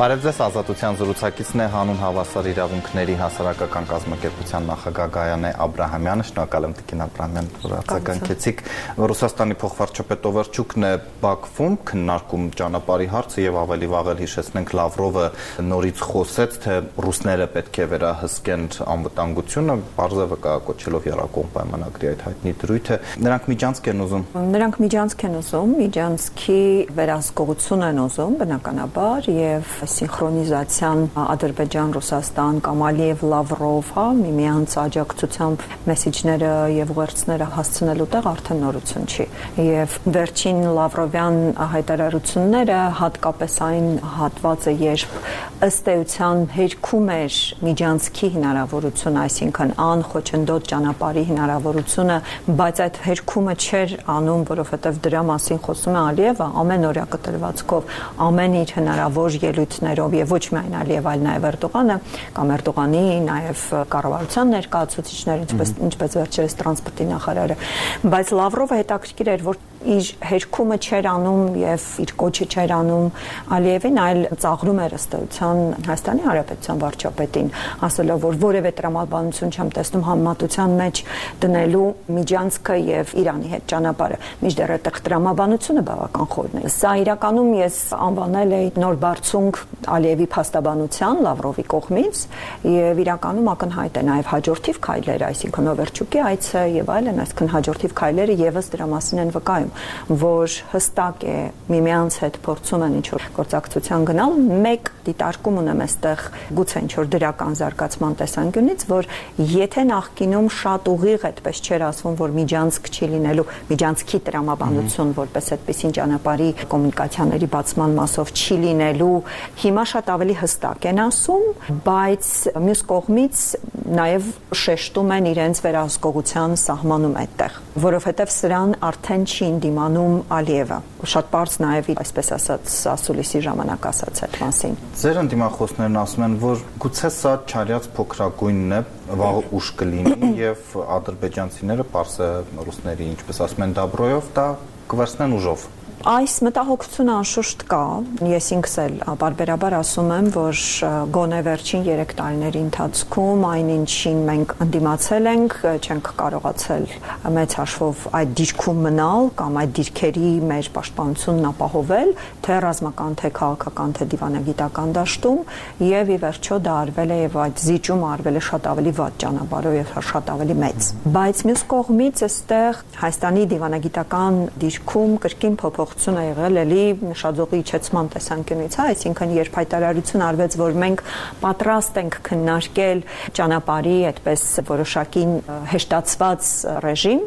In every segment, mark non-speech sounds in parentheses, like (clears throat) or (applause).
Բարև ձեզ, Ազատության զրուցակիցն է հանուն հավասար իրավունքների հասարակական կազմակերպության նախագահ Գայանե Աբրահամյանը։ Շնորհակալ եմ Տիկին Աբրահամյան, որ արձագանքեցիք։ Ռուսաստանի փոխվարչապետ Օվերչուկն է Բաքվում քննարկում ճանապարհի հարցը եւ ավելի վաղ էլ հիշեցնենք Լավրովը նորից խոսեց, թե ռուսները պետք է վերահսկեն անվտանգությունը, բարձր վկայակոչելով Երակոմ պայմանագրի այդ հայտնի դրույթը։ Նրանք միջանցք են ուզում։ Նրանք միջանցք են ուզում, միջանցքի վերահսկողություն են ուզում, բնականաբար, եւ սինխրոնիզացիան Ադրբեջան-Ռուսաստան կամ Ալիև Լավրով, հա, միմյանց աջակցությամբ մեսիջները եւ ուղերձները հասցնելու տեղ արդեն նորություն չի։ Եվ վերջին Լավրովյան հայտարարությունները հատկապես այն հատվածը, երբ ըստ էության հերքում էր միջանցքի հնարավորությունը, այսինքն անխոչնդոտ ճանապարհի հնարավորությունը, բայց այդ հերքումը չէր անում, որովհետեւ դրա մասին խոսում է Ալիևը ամեն օրյա կտրվածքով, ամեն իր հնարավոր ելույթներով եւ ոչ միայն Ալիև, այլ նաեւ Էրդողանը կամ Էրդողանի նաեւ կառավարության ներկայացուցիչներ, ինչպես ինչպես վերջերս տրանսպորտի նախարարը, բայց Լավրովը հետաքրքիր էր, որ իր հերքումը չէր անում եւ իր կոչը չէր անում Ալիևին, այլ ծաղրում էր ըստեյության Հայաստանի Հանրապետության վարչապետին, ասելով, որ որևէ տրամաբանություն չեմ տեսնում համեմատության մեջ դնելու Միջանցքը եւ Իրանի հետ ճանապարհը։ Միջդեռ այդ տրամաբանությունը բավական խորն է։ Սա իրականում ես անվանել էի նոր բարձունք Ալիևի փաստաբանության Լավրովի կողմից եւ իրականում ակնհայտ է նաեւ հաջորդիվ քայլերը, այսինքն Օվերչուկի այցը եւ այլն, այսինքն հաջորդիվ քայլերը եւս դրա մասին են վկայում որ հստակ է միմյանց հետ փորձում են ինչ-որ գործակցության գնալ, մեկ դիտարկում ունեմ այստեղ գուցե ինչ-որ դրական զարգացման տեսանկյունից, որ եթե նախկինում շատ ուղիղ այդպես չէր ասվում, որ միջանցք չի լինելու, միջանցքի տրամաբանություն որպես այդպեսին ճանապարհի կոմունիկացիաների բացման մասով չի լինելու, հիմա շատ ավելի հստակ են ասում, բայց մյուս կողմից նաև շեշտում են իրենց վերահսկողության սահմանում այդտեղ, որովհետև սրան արդեն չի դիմանում Ալիևը։ Շատ པարզ նաև այսպես ասած ասուլիսի ժամանակ ասաց այդ մասին։ Ձեր ընդդիմախոսներն ասում են, որ գուցե սա չարյած փոքրագույնն է, վաղ ուշ կլինի (clears throat) եւ ադրբեջանցիները պարսը ռուսների, ինչպես ասում են, դաբրոյով դա կվերցնեն ուժով։ Այս մտահոգությունը անշուշտ կա։ Ես ինքս էլ բարբերաբար ասում եմ, որ գոնե վերջին 3 տարիների ընթացքում այնինչին մենք ընդդիմացել ենք, չենք կարողացել մեծ հաշվով այդ դիրքում մնալ կամ այդ դիրքերի մեր պաշտպանությունն ապահովել, թե ռազմական, թե քաղաքական, թե դիվանագիտական դաշտում, եւ ի վերջո դա արվել է եւ այդ զիջում արվել է շատ ավելի վատ ճանապարհով եւ շատ ավելի մեծ։ Բայց մյուս կողմից այստեղ Հայաստանի դիվանագիտական դիրքում կրկին փոփոխ փոփոխություն է եղել էլի նշաձողի իջեցման տեսանկյունից, հա, այսինքն երբ հայտարարություն արվեց, որ մենք պատրաստ ենք քննարկել ճանապարհի այդպես որոշակի հեշտացված ռեժիմ,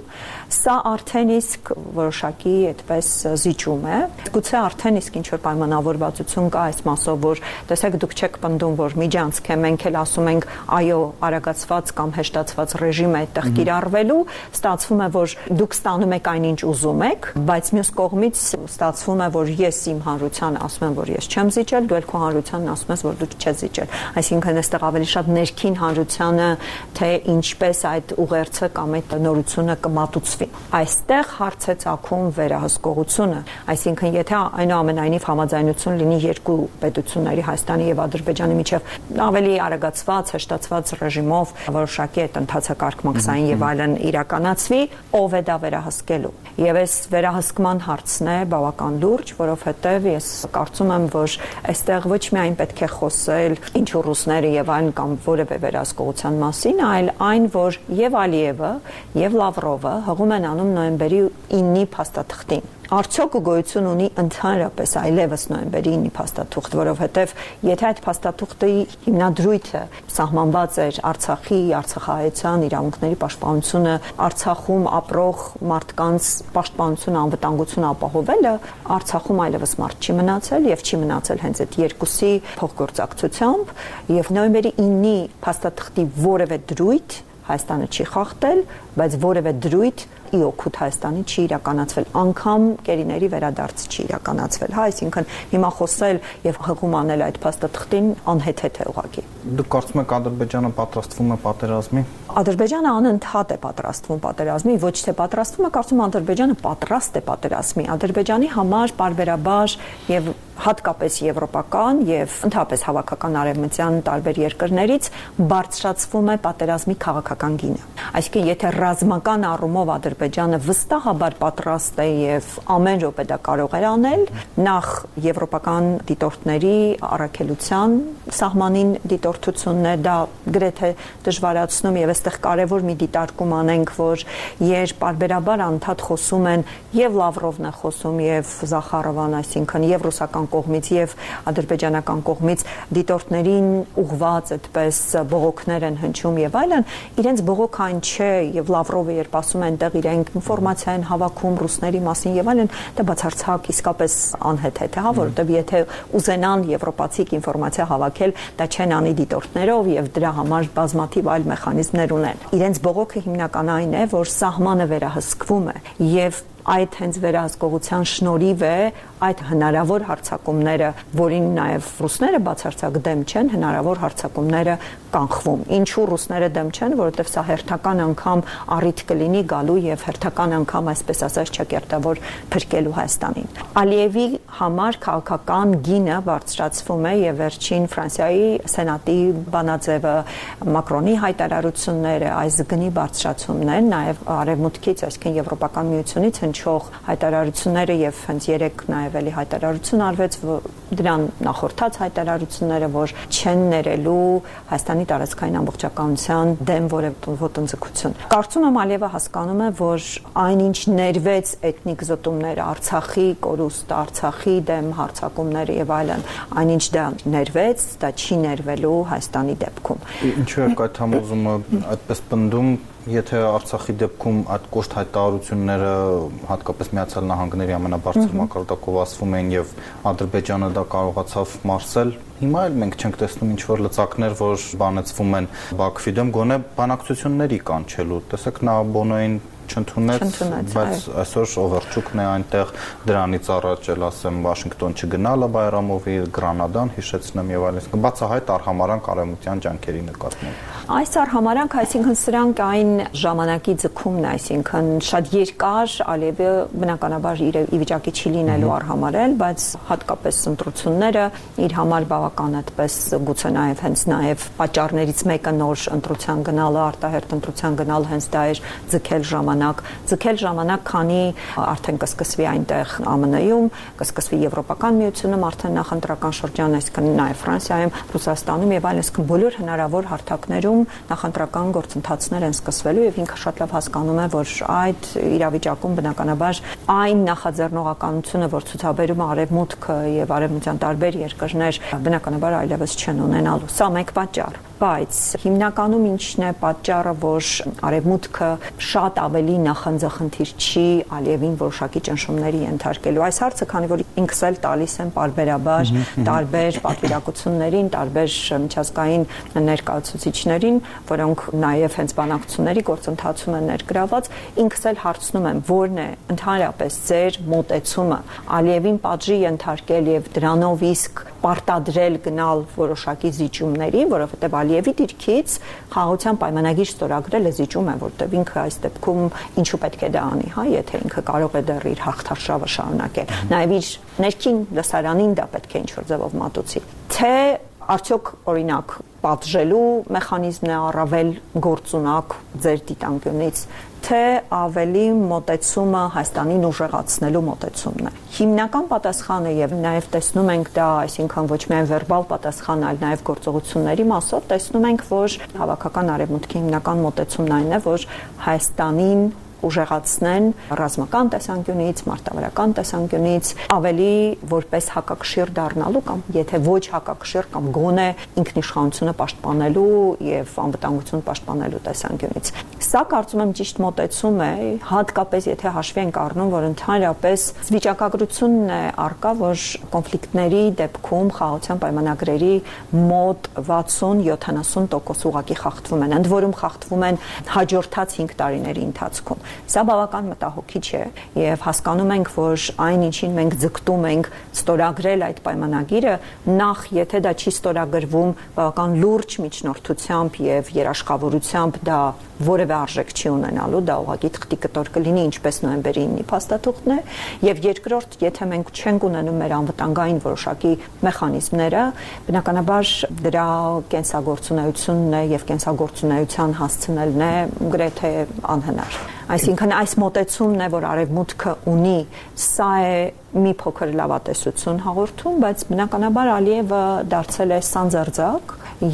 սա արդեն իսկ որոշակի այդպես զիջում է։ Գուցե արդեն իսկ ինչ որ պայմանավորվածություն կա այս մասով, որ տեսեք դուք չեք պնդում, որ միջանցք է, մենք էլ ասում ենք, այո, արագացված կամ հեշտացված ռեժիմ է այդտեղ կիրառվելու, ստացվում է, որ դուք ստանում եք այնինչ ուզում եք, բայց մյուս կողմից ստացվում է, որ ես իմ հանրության ասում եմ, որ ես չեմ զիջել, դու ել քո հանրությանն ասում ես, որ դու չես զիջել։ Այսինքն այստեղ ավելի շատ ներքին հանրությանը թե ինչպես այդ ուղերձը կամ այդ նորությունը կմատուցվի։ Այստեղ հարց է ցակում վերահսկողությունը, այսինքն եթե այնուամենայնիվ համաձայնություն լինի երկու պետությունների Հայաստանի եւ Ադրբեջանի միջև ավելի արագացված, հեշտացված ռեժիմով որոշակի այդ ընթացակարգմակսային եւ այլն իրականացվի, ով է դա վերահսկելու։ Եվ այս վերահսկման հարցն է բավական լուրջ, որովհետև ես կարծում եմ, որ այստեղ ոչ միայն պետք է խոսել ինչ ռուսները եւ այն կամ որևէ վերահսկողության մասին, այլ այն, որ եւ Ալիևը եւ Լավրովը հղում են անում նոյեմբերի 9-ի փաստաթղթին արդյոք գոյություն ունի ընդհանրապես այլևս նոյեմբերի 9-ի փաստաթուղթ, որովհետև եթե այդ փաստաթուղթի հիմնադրույթը սահմանված էր Արցախի, Արցախահայության իրավունքների պաշտպանությունը, Արցախում ապրող մարդկանց պաշտպանությունը, անվտանգությունը ապահովելը, Արցախում այլևս մարդ չի մնացել եւ չի մնացել հենց այդ երկուսի փոխգործակցությամբ եւ նոյեմբերի 9-ի փաստաթղթի որևէ դրույթ Հայաստանը չի խախտել, բայց որևէ դրույթ ի օգուտ Հայաստանի չի իրականացվել, անգամ կերիների վերադարձ չի իրականացվել, հա, այսինքն հիմա խոսել եւ հղում անել այդ փաստաթղթին անհեթեթ է ուղղակի։ Դուք կարծում եք Ադրբեջանը պատրաստվում է պատերազմի։ Ադրբեջանը անընդհատ է պատրաստվում պատերազմի, ոչ թե պատրաստվում է, կարծում եմ Ադրբեջանը պատրաստ է պատերազմի։ Ադրբեջանի համար բարբերաբար եւ հատկապես եվրոպական եւ ընդհանրապես հավաքական արևմտյան տարբեր երկրներից բարձրացվում է պատերազմի քաղաքական գինը։ Այսինքն, եթե ռազմական առումով Ադրբեջանը վստահաբար պատրաստ է եւ ամեն րոպե դա կարող է անել, նախ եվրոպական դիտորդների առաքելության սահմանին դիտորդությունն է դա գրեթե դժվարացնում եւ այստեղ կարեւոր մի դիտարկում անենք, որ երբ բարբերաբար անդադ խոսում են եւ Լավրովն է խոսում եւ Զախարովան, այսինքն եւ ռուսական կողմից եւ ադրբեջանական կողմից դիտորդներին ուղված այդպես բողոքներ են հնչում եւ այլն, իրենց բողոք այն չէ եւ Լավրովը երբ ասում է այնտեղ իրենք ինֆորմացիա են հավաքում ռուսների մասին եւ այլն, դա բացարձակ իսկապես անհեթեթ է, հա, որովհետեւ եթե ուզենան եվրոպացիք ինֆորմացիա հավաքել, դա չեն անի դիտորդներով եւ դրա համար բազմաթիվ այլ մեխանիզմներ ունեն։ Իրենց բողոքը հիմնական այն է, որ սահմանը վերահսկվում է եւ այդ հենց վերահսկողության շնորհիվ է այդ հնարավոր հարցակումները, որին նաև ռուսները բացարձակ դեմ չեն, հնարավոր հարցակումները կանխվում։ Ինչու ռուսները դեմ չեն, որովհետև սա հերթական անգամ առիթ կլինի գալու եւ հերթական անգամ այսպես ասած չկերտավոր փրկելու Հայաստանին։ Ալիևի համար քաղաքական գինը բարձրացվում է եւ վերջին Ֆրանսիայի սենատի բանաձևը Մակրոնի հայտարարությունները այս գնի բարձրացումն են, նաեւ արևմուտքից, այսինքն Եվրոպական միությունից հնչող հայտարարությունները եւ հենց երեք նաեւ էլի հայտարարություն արվեց դրան նախորդած հայտարարությունները, որ չեն ներելու Հայաստանի տարածքային ամբողջականության դեմ որևէ ոտնձգություն։ Կարծում եմ Ալիևը հասկանում է, որ այնինչ ներվեց էթնիկ զտումները, Արցախի կորուստ, Արցախի դեմ հարցակումները եւ այլն, այնինչ դա ներվեց, դա չի ներվելու Հայաստանի դեպքում։ Ինչու է այդ համոզումը այդպես պնդում, եթե Արցախի դեպքում այդ կոշտ հայտարարությունները հատկապես Միացյալ Նահանգների ամենաբարձր մակարդակով ասվում են եւ Ադրբեջանը դա կարողացավ մարսել, հիմա էլ մենք չենք տեսնում ինչ որ լծակներ, որ բանեցվում են Բաքվի դեմ, գոնե բանակցությունների կանչելու։ Տեսեք նա Բոնոյին չընդունեց, բայց այսօր Օվերչուկն է այնտեղ դրանից առաջ էլ ասեմ Վաշինգտոն չգնալը Բայրամովի Գրանադան հիշեցնեմ եւ այլն։ Բացահայտ արհամարանք արևմտյան ջանքերի նկատմամբ։ Այս արհամարանք, այսինքն սրանք այն ժամանակի ձգումն է, այսինքն շատ երկար Ալիևը բնականաբար իր ի վիճակի չի լինելու արհամարել, բայց հատկապես ընտրությունները իր համար բավական այդպես գուցե նաև հենց նաև պատճառներից մեկը նոր ընտրության գնալը, արտահերտ ընտրության գնալը հենց դա էր ձգել ժամանակ, ձգել ժամանակ, քանի արդեն կսկսվի այնտեղ ԱՄՆ-ում, կսկսվի Եվրոպական միությունում արդեն նախընտրական շրջան, այսինքն նաև Ֆրանսիայում, Ռուսաստանում եւ այլն, այսինքն բոլոր հնարավոր հարթակներում նախընտրական գործընթացներ են սկսվելու եւ ինքը շատ լավ հասկանում է, որ այդ իրավիճակում բնականաբար այն նախաձեռնողականությունը, որ ցուցաբերում արևմուտքը եւ արևմտյան տարբեր երկրներ, բնականաբար այլևս չեն ունենալու։ Սա մեկ պատճառ բայց հիմնականում ինչն է պատճառը, որ արևմուտքը շատ ավելի նախանձախնդիր չի Ալիևին որոշակի ճնշումների ենթարկելու։ Այս հարցը, քանի որ ինքս էլ տալիս եմ parberabar տարբեր պատվիրակություններին, տարբեր միջազգային ներկայացուցիչներին, որոնք նաև հենց բանակցությունների գործընթացում են ներգրաված, ինքս էլ հարցնում եմ, ո՞րն է ընդհանրապես ձեր մոտեցումը Ալիևին պատժի ենթարկել եւ դրանով իսկ պարտադրել գնալ որոշակի զիջումների, որովհետեւ Ալիևի դիրքից խաղաղության պայմանագիր ստորագրելը զիջում է, որտեղ ինքը այս դեպքում ինչու պետք է դա անի, հա, եթե ինքը կարող է դեռ իր հաղթարշավը շարունակել։ Նաև իր ներքին լսարանին դա պետք է ինչ-որ ձևով մատուցի։ Թե արդյոք օրինակ պատժելու մեխանիզմն է առավել գործունակ ձեր դիտանկյունից թե ավելի մոտեցումը Հայաստանին ուժեղացնելու մոտեցումն է։ Հիմնական պատասխանը եւ նաեւ տեսնում ենք դա, այսինքն ոչ միայն վերբալ պատասխան, այլ նաեւ գործողությունների մասով տեսնում ենք, որ հավաքական արևմուտքի հիմնական մոտեցումն այն է, որ Հայաստանին ուժեղացնեն ռազմական տեսանկյունից, մարտավարական տեսանկյունից, ավելի որպես հակակշիռ դառնալու կամ եթե ոչ հակակշիռ կամ գոնե ինքնիշխանությունը պաշտպանելու եւ անվտանգություն պաշտպանելու տեսանկյունից։ Սա կարծում եմ ճիշտ մոտեցում է, հատկապես եթե հաշվի ենք առնում, որ ընդհանրապես վիճակագրությունն է արկա, որ կոնֆլիկտների դեպքում խաղաղության պայմանագրերի մոտ 60-70% ուղակի խախտվում են, ընդ որում խախտվում են հաջորդած 5 տարիների ընթացքում։ Սա բավական մտահոգիչ է եւ հասկանում ենք, որ այն ինչին մենք ձգտում ենք ստորագրել այդ պայմանագիրը, նախ եթե դա չի ստորագրվում բավական լուրջ միջնորդությամբ եւ երաշխավորությամբ դա որևէ արժեք չի ունենալու, դա ուղղակի թղթի կտոր կլինի, ինչպես նոյեմբերի 9-ի փաստաթուղթն է, եւ երկրորդ, եթե մենք չենք ունենում մեր անվտանգային որոշակի մեխանիզմները, բնականաբար դրա կենսագործունեությունն է եւ կենսագործունեության հասցնելն է գրեթե անհնար։ Այսինքն այս մոտեցումն է, որ արևմուտքը ունի, սա է մի փոքր լավատեսություն հաղորդում, բայց բնականաբար Ալիևը դարձել է սանձարձակ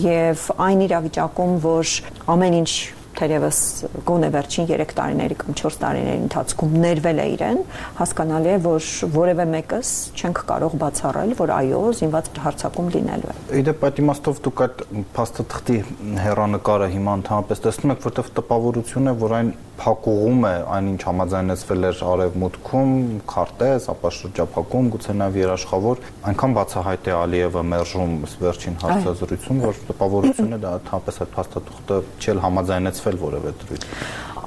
եւ այն իրավիճակում, որ ամեն ինչ թերևս գոնե վերջին 3 տարիների կամ 4 տարիների ընթացքում ներվել է իրեն, հասկանալի է, որ որևէ մեկս չենք կարող բացառել, որ այո, զինված հարցակում լինելու է։ Իդեպ այդ իմաստով դուք այդ փաստաթղթի հերանեկարը հիմա ընդհանրապես տեսնում եք, որտեղ տպավորություն է, որ այն փակուղում է այնինչ համաձայնեցվել էր արևմուտքում, քարտեզ, ապա շրջափակում, գուցե նաև երաշխավոր, այնքան բացահայտ է Ալիևը մերժում վերջին հարցազրույցում, որ տպավորություն է դա ընդհանրապես այդ փաստաթուղթը չել համաձայնեցվել որևէ դրույթ։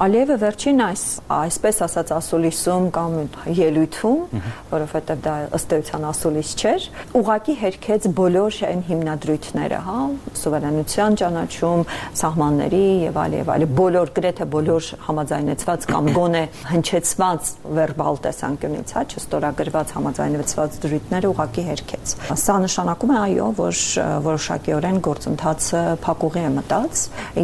Ալիևը վերջին այս այսպես ասած ասուլիսում կամ ելույթում, որովհետև դա ըստ էության ասուլիս չէր, ուղակի հերքեց բոլոր այն հիմնադրույթները, հա, սուվերենության ճանաչում, սահմանների եւ այլ եւ այլ, բոլոր գրեթե բոլոր համաձայնեցված կամ գոնե հնչեցված վերբալ տեսանկյունից, հա, չստորագրված համաձայնեցված դրույթները ուղակի հերքեց։ Սա նշանակում է այո, որ որոշակիորեն գործընթացը փակուղի է մտած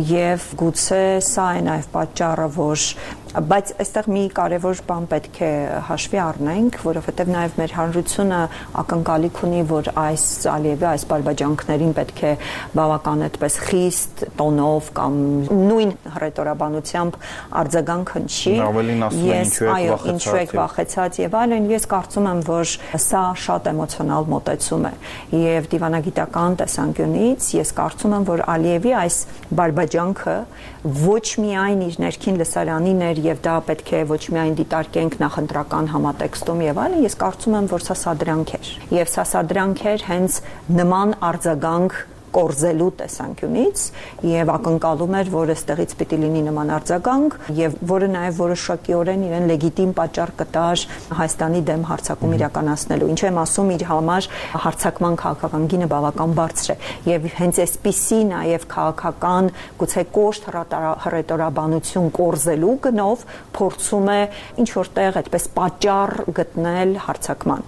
եւ գուցե սա է նաեւ պատճառը, որ բայց այստեղ մի կարևոր բան պետք է հաշվի առնենք, որովհետև նաև մեր հանրությունը ակնկալիք ունի, որ այս Ալիևի այս բարբաջանքներին պետք է բավական այդպես խիստ տոնով կամ նույն հռետորաբանությամբ արձագանք հնչի։ Ավելին ասում են ինչու եք վախեցած։ Ինչու եք վախեցած եւ այլն, ես կարծում եմ, որ սա շատ էմոցիոնալ մոտեցում է եւ դիվանագիտական տեսանկյունից ես կարծում եմ, որ Ալիևի այս բարբաջանքը ոչ միայն իր ներքին լսարանին էր եւ դա պետք է ոչ միայն դիտարկենք նախընտրական համատեքստում եւ այլն, ես կարծում եմ, որ սա սադրանք էր։ Եվ սա սադրանք էր հենց նման արձագանք կորզելու տեսանկյունից եւ ակնկալում էր, որ այստեղից պիտի լինի նման արձագանք եւ որը նաեւ որոշակիորեն իրեն լեգիտիմ պատճառ կտար Հայաստանի դեմ հարձակում իրականացնելու։ Ինչ եմ ասում, իր համար հարձակման քաղաքական գինը բավական բարձր է եւ հենց այսպիսի նաեւ քաղաքական գուցե կոշտ հռետորաբանություն կորզելու գնով փորձում է ինչ որտեղ այդպես պատճառ գտնել հարձակման։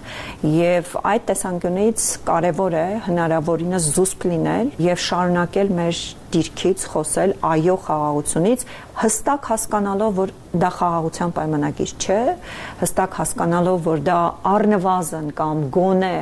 Եվ այդ տեսանկյունից կարևոր է հնարավորինս զուսպ լինել լինել եւ շարունակել մեր դիրքից խոսել այո խաղաղությունից հստակ հասկանալով որ դա խաղաղության պայմանագիր չէ հստակ հասկանալով որ դա առնվազն կամ գոնե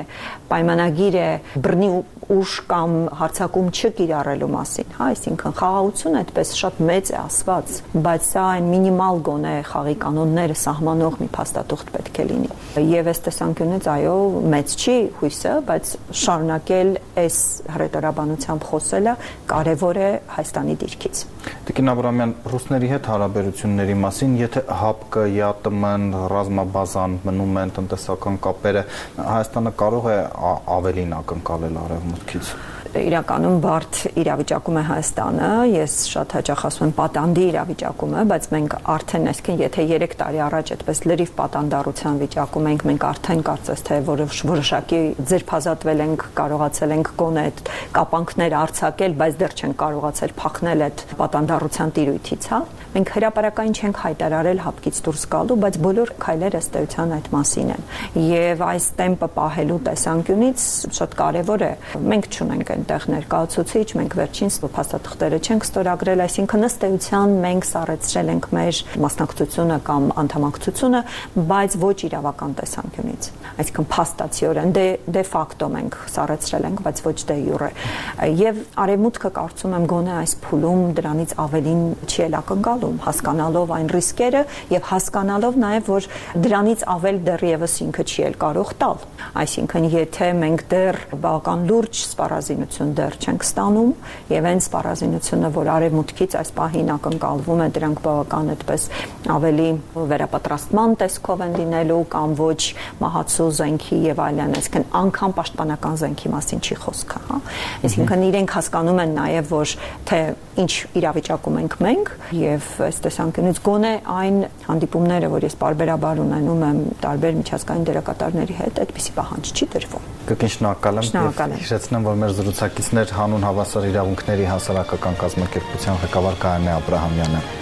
պայմանագիր է բռնի ուժ կամ հարցակում չկիրառելու մասին հա այսինքն խաղաղությունը այդպես շատ մեծ է ասված բայց սա այն մինիմալ գոնե խաղի կանոնները սահմանող մի փաստաթուղթ պետք է լինի եւ այս տեսանկյունից այո մեծ չի հույսը բայց շարունակել այս հրետորաբանությամբ խոսելը կարեւոր է Հայաստանի դիրքից Տիկին Աբրամյան ռուսների հետ հարաբերությունների մասին, եթե ՀԱՊԿ, ԵԱՏՄ-ն, ռազմաբազան մնում են տնտեսական կապերը, Հայաստանը կարող է ավելին ակնկալել արևմուտքից իրականում բարդ իրավիճակում է Հայաստանը, ես շատ հաճախ ասում եմ պատանդի իրավիճակում է, բայց մենք արդեն այսքան եթե 3 տարի առաջ այդպես լրիվ պատանդառության վիճակում ենք, մենք արդեն կարծես թե որոշ որոշակի ձերբազատվել ենք, կարողացել ենք գոնե այդ կապանքներ արྩակել, բայց դեռ չենք կարողացել փախնել այդ պատանդառության տիրույթից, հա։ Մենք հրաապարական չենք հայտարարել հապկից դուրս գալու, բայց բոլոր քայլերը ըստ էության այդ մասին են։ Եվ այս տեմպը պահելու տեսանկյունից շատ կարևոր է։ Մենք ճունենք այնտեղ ներկայացուցիչ, մենք վերջին փաստաթղթերը չենք ստորագրել, այսինքն ըստ էության մենք սառեցրել ենք մեր մասնակցությունը կամ անդամակցությունը, բայց ոչ իրավական տեսանկյունից։ Այսինքն փաստացիորեն դե դե ֆակտո մենք սառեցրել ենք, բայց ոչ դե յուրե։ Եվ արևմուտքը կարծում եմ գոնե այս փուլում դրանից ավելին չի էլ ակնկալում, հասկանալով այն ռիսկերը եւ հասկանալով նաեւ որ դրանից ավել դեռևս ինքը չի էլ կարող տալ։ Այսինքն եթե մենք դեռ բավական լուրջ սպառազինություն դեռ չենք ստանում եւ այն սպառազինությունը, որ արևմուտքից այս պահին ակնկալվում է, դրանք բավական այդպես ավելի վերապատրաստման տեսքով են լինելու կամ ոչ մահացու զենքի եւ այլն, այսինքն անգամ պաշտպանական զենքի մասին չի խոսքը, հա։ Այսինքն իրենք հասկանում են նաեւ որ թե ինչ իրավիճակում ենք մենք եւ այս տեսանկյունից գոնե այն հանդիպումները, որ ես բարբերաբար ունենում եմ տարբեր միջազգային դերակատարների հետ, այդպիսի պահանջ չի դրվում։ Կկին շնորհակալ եմ եւ հիշեցնեմ, որ մեր զրուցակիցներ հանուն հավասար իրավունքների հասարակական կազմակերպության ղեկավար Կարենե Աբ รา համյանը